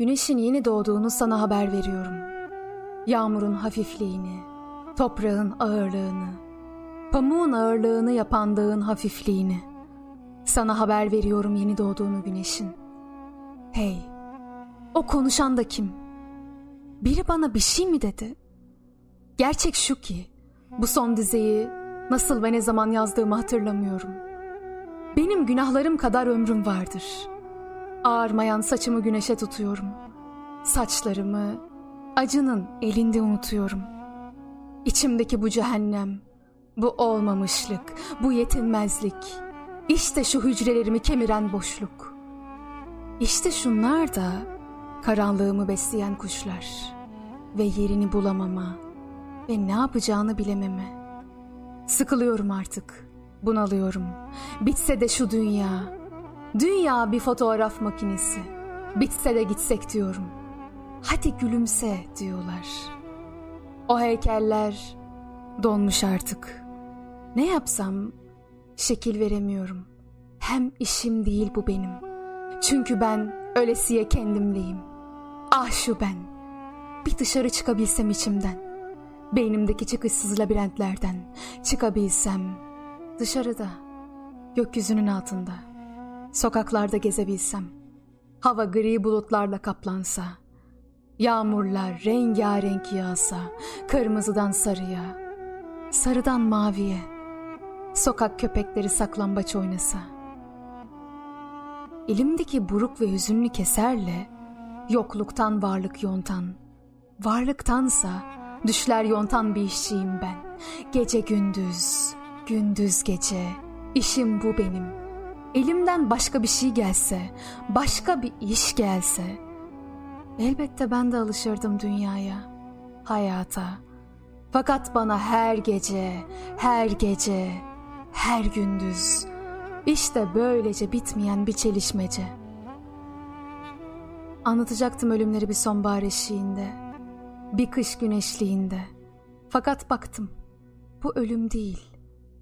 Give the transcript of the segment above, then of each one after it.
Güneşin yeni doğduğunu sana haber veriyorum. Yağmurun hafifliğini, toprağın ağırlığını, pamuğun ağırlığını yapan dağın hafifliğini. Sana haber veriyorum yeni doğduğunu güneşin. Hey, o konuşan da kim? Biri bana bir şey mi dedi? Gerçek şu ki, bu son dizeyi nasıl ve ne zaman yazdığımı hatırlamıyorum. Benim günahlarım kadar ömrüm vardır. Ağarmayan saçımı güneşe tutuyorum. Saçlarımı acının elinde unutuyorum. İçimdeki bu cehennem, bu olmamışlık, bu yetinmezlik. İşte şu hücrelerimi kemiren boşluk. İşte şunlar da karanlığımı besleyen kuşlar ve yerini bulamama ve ne yapacağını bilememe. Sıkılıyorum artık, bunalıyorum. Bitse de şu dünya, dünya bir fotoğraf makinesi. Bitse de gitsek diyorum. Hadi gülümse diyorlar. O heykeller donmuş artık. Ne yapsam şekil veremiyorum. Hem işim değil bu benim. Çünkü ben ölesiye kendimleyim. Ah şu ben. Bir dışarı çıkabilsem içimden. Beynimdeki çıkışsız labirentlerden çıkabilsem dışarıda, gökyüzünün altında, sokaklarda gezebilsem, hava gri bulutlarla kaplansa, yağmurlar rengarenk yağsa, kırmızıdan sarıya, sarıdan maviye, sokak köpekleri saklambaç oynasa. Elimdeki buruk ve hüzünlü keserle yokluktan varlık yontan, varlıktansa Düşler yontan bir işçiyim ben. Gece gündüz, gündüz gece. İşim bu benim. Elimden başka bir şey gelse, başka bir iş gelse. Elbette ben de alışırdım dünyaya, hayata. Fakat bana her gece, her gece, her gündüz işte böylece bitmeyen bir çelişmece. Anlatacaktım ölümleri bir sonbahar eşiğinde bir kış güneşliğinde. Fakat baktım, bu ölüm değil,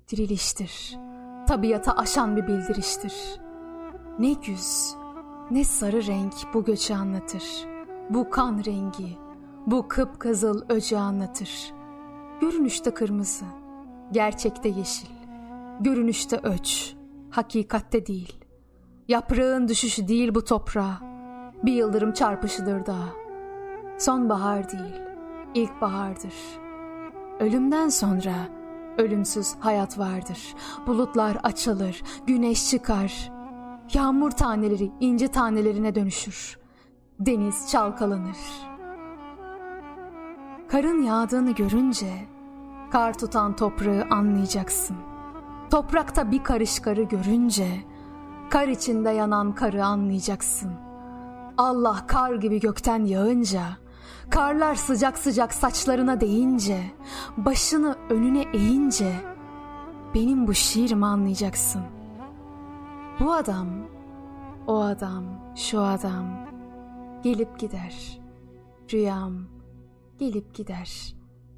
diriliştir. Tabiata aşan bir bildiriştir. Ne güz, ne sarı renk bu göçü anlatır. Bu kan rengi, bu kıpkızıl öcü anlatır. Görünüşte kırmızı, gerçekte yeşil. Görünüşte öç, hakikatte değil. Yaprağın düşüşü değil bu toprağa. Bir yıldırım çarpışıdır daha. Sonbahar değil, ilkbahardır. Ölümden sonra ölümsüz hayat vardır. Bulutlar açılır, güneş çıkar. Yağmur taneleri ince tanelerine dönüşür. Deniz çalkalanır. Karın yağdığını görünce kar tutan toprağı anlayacaksın. Toprakta bir karış karı görünce kar içinde yanan karı anlayacaksın. Allah kar gibi gökten yağınca Karlar sıcak sıcak saçlarına değince, başını önüne eğince benim bu şiirimi anlayacaksın. Bu adam, o adam, şu adam gelip gider. Rüyam gelip gider.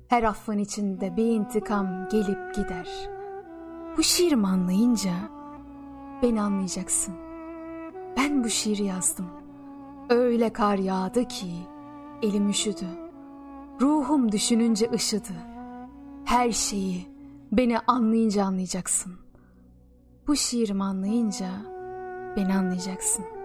Her affın içinde bir intikam gelip gider. Bu şiirimi anlayınca beni anlayacaksın. Ben bu şiiri yazdım. Öyle kar yağdı ki Elim üşüdü. Ruhum düşününce ışıdı. Her şeyi beni anlayınca anlayacaksın. Bu şiirimi anlayınca beni anlayacaksın.''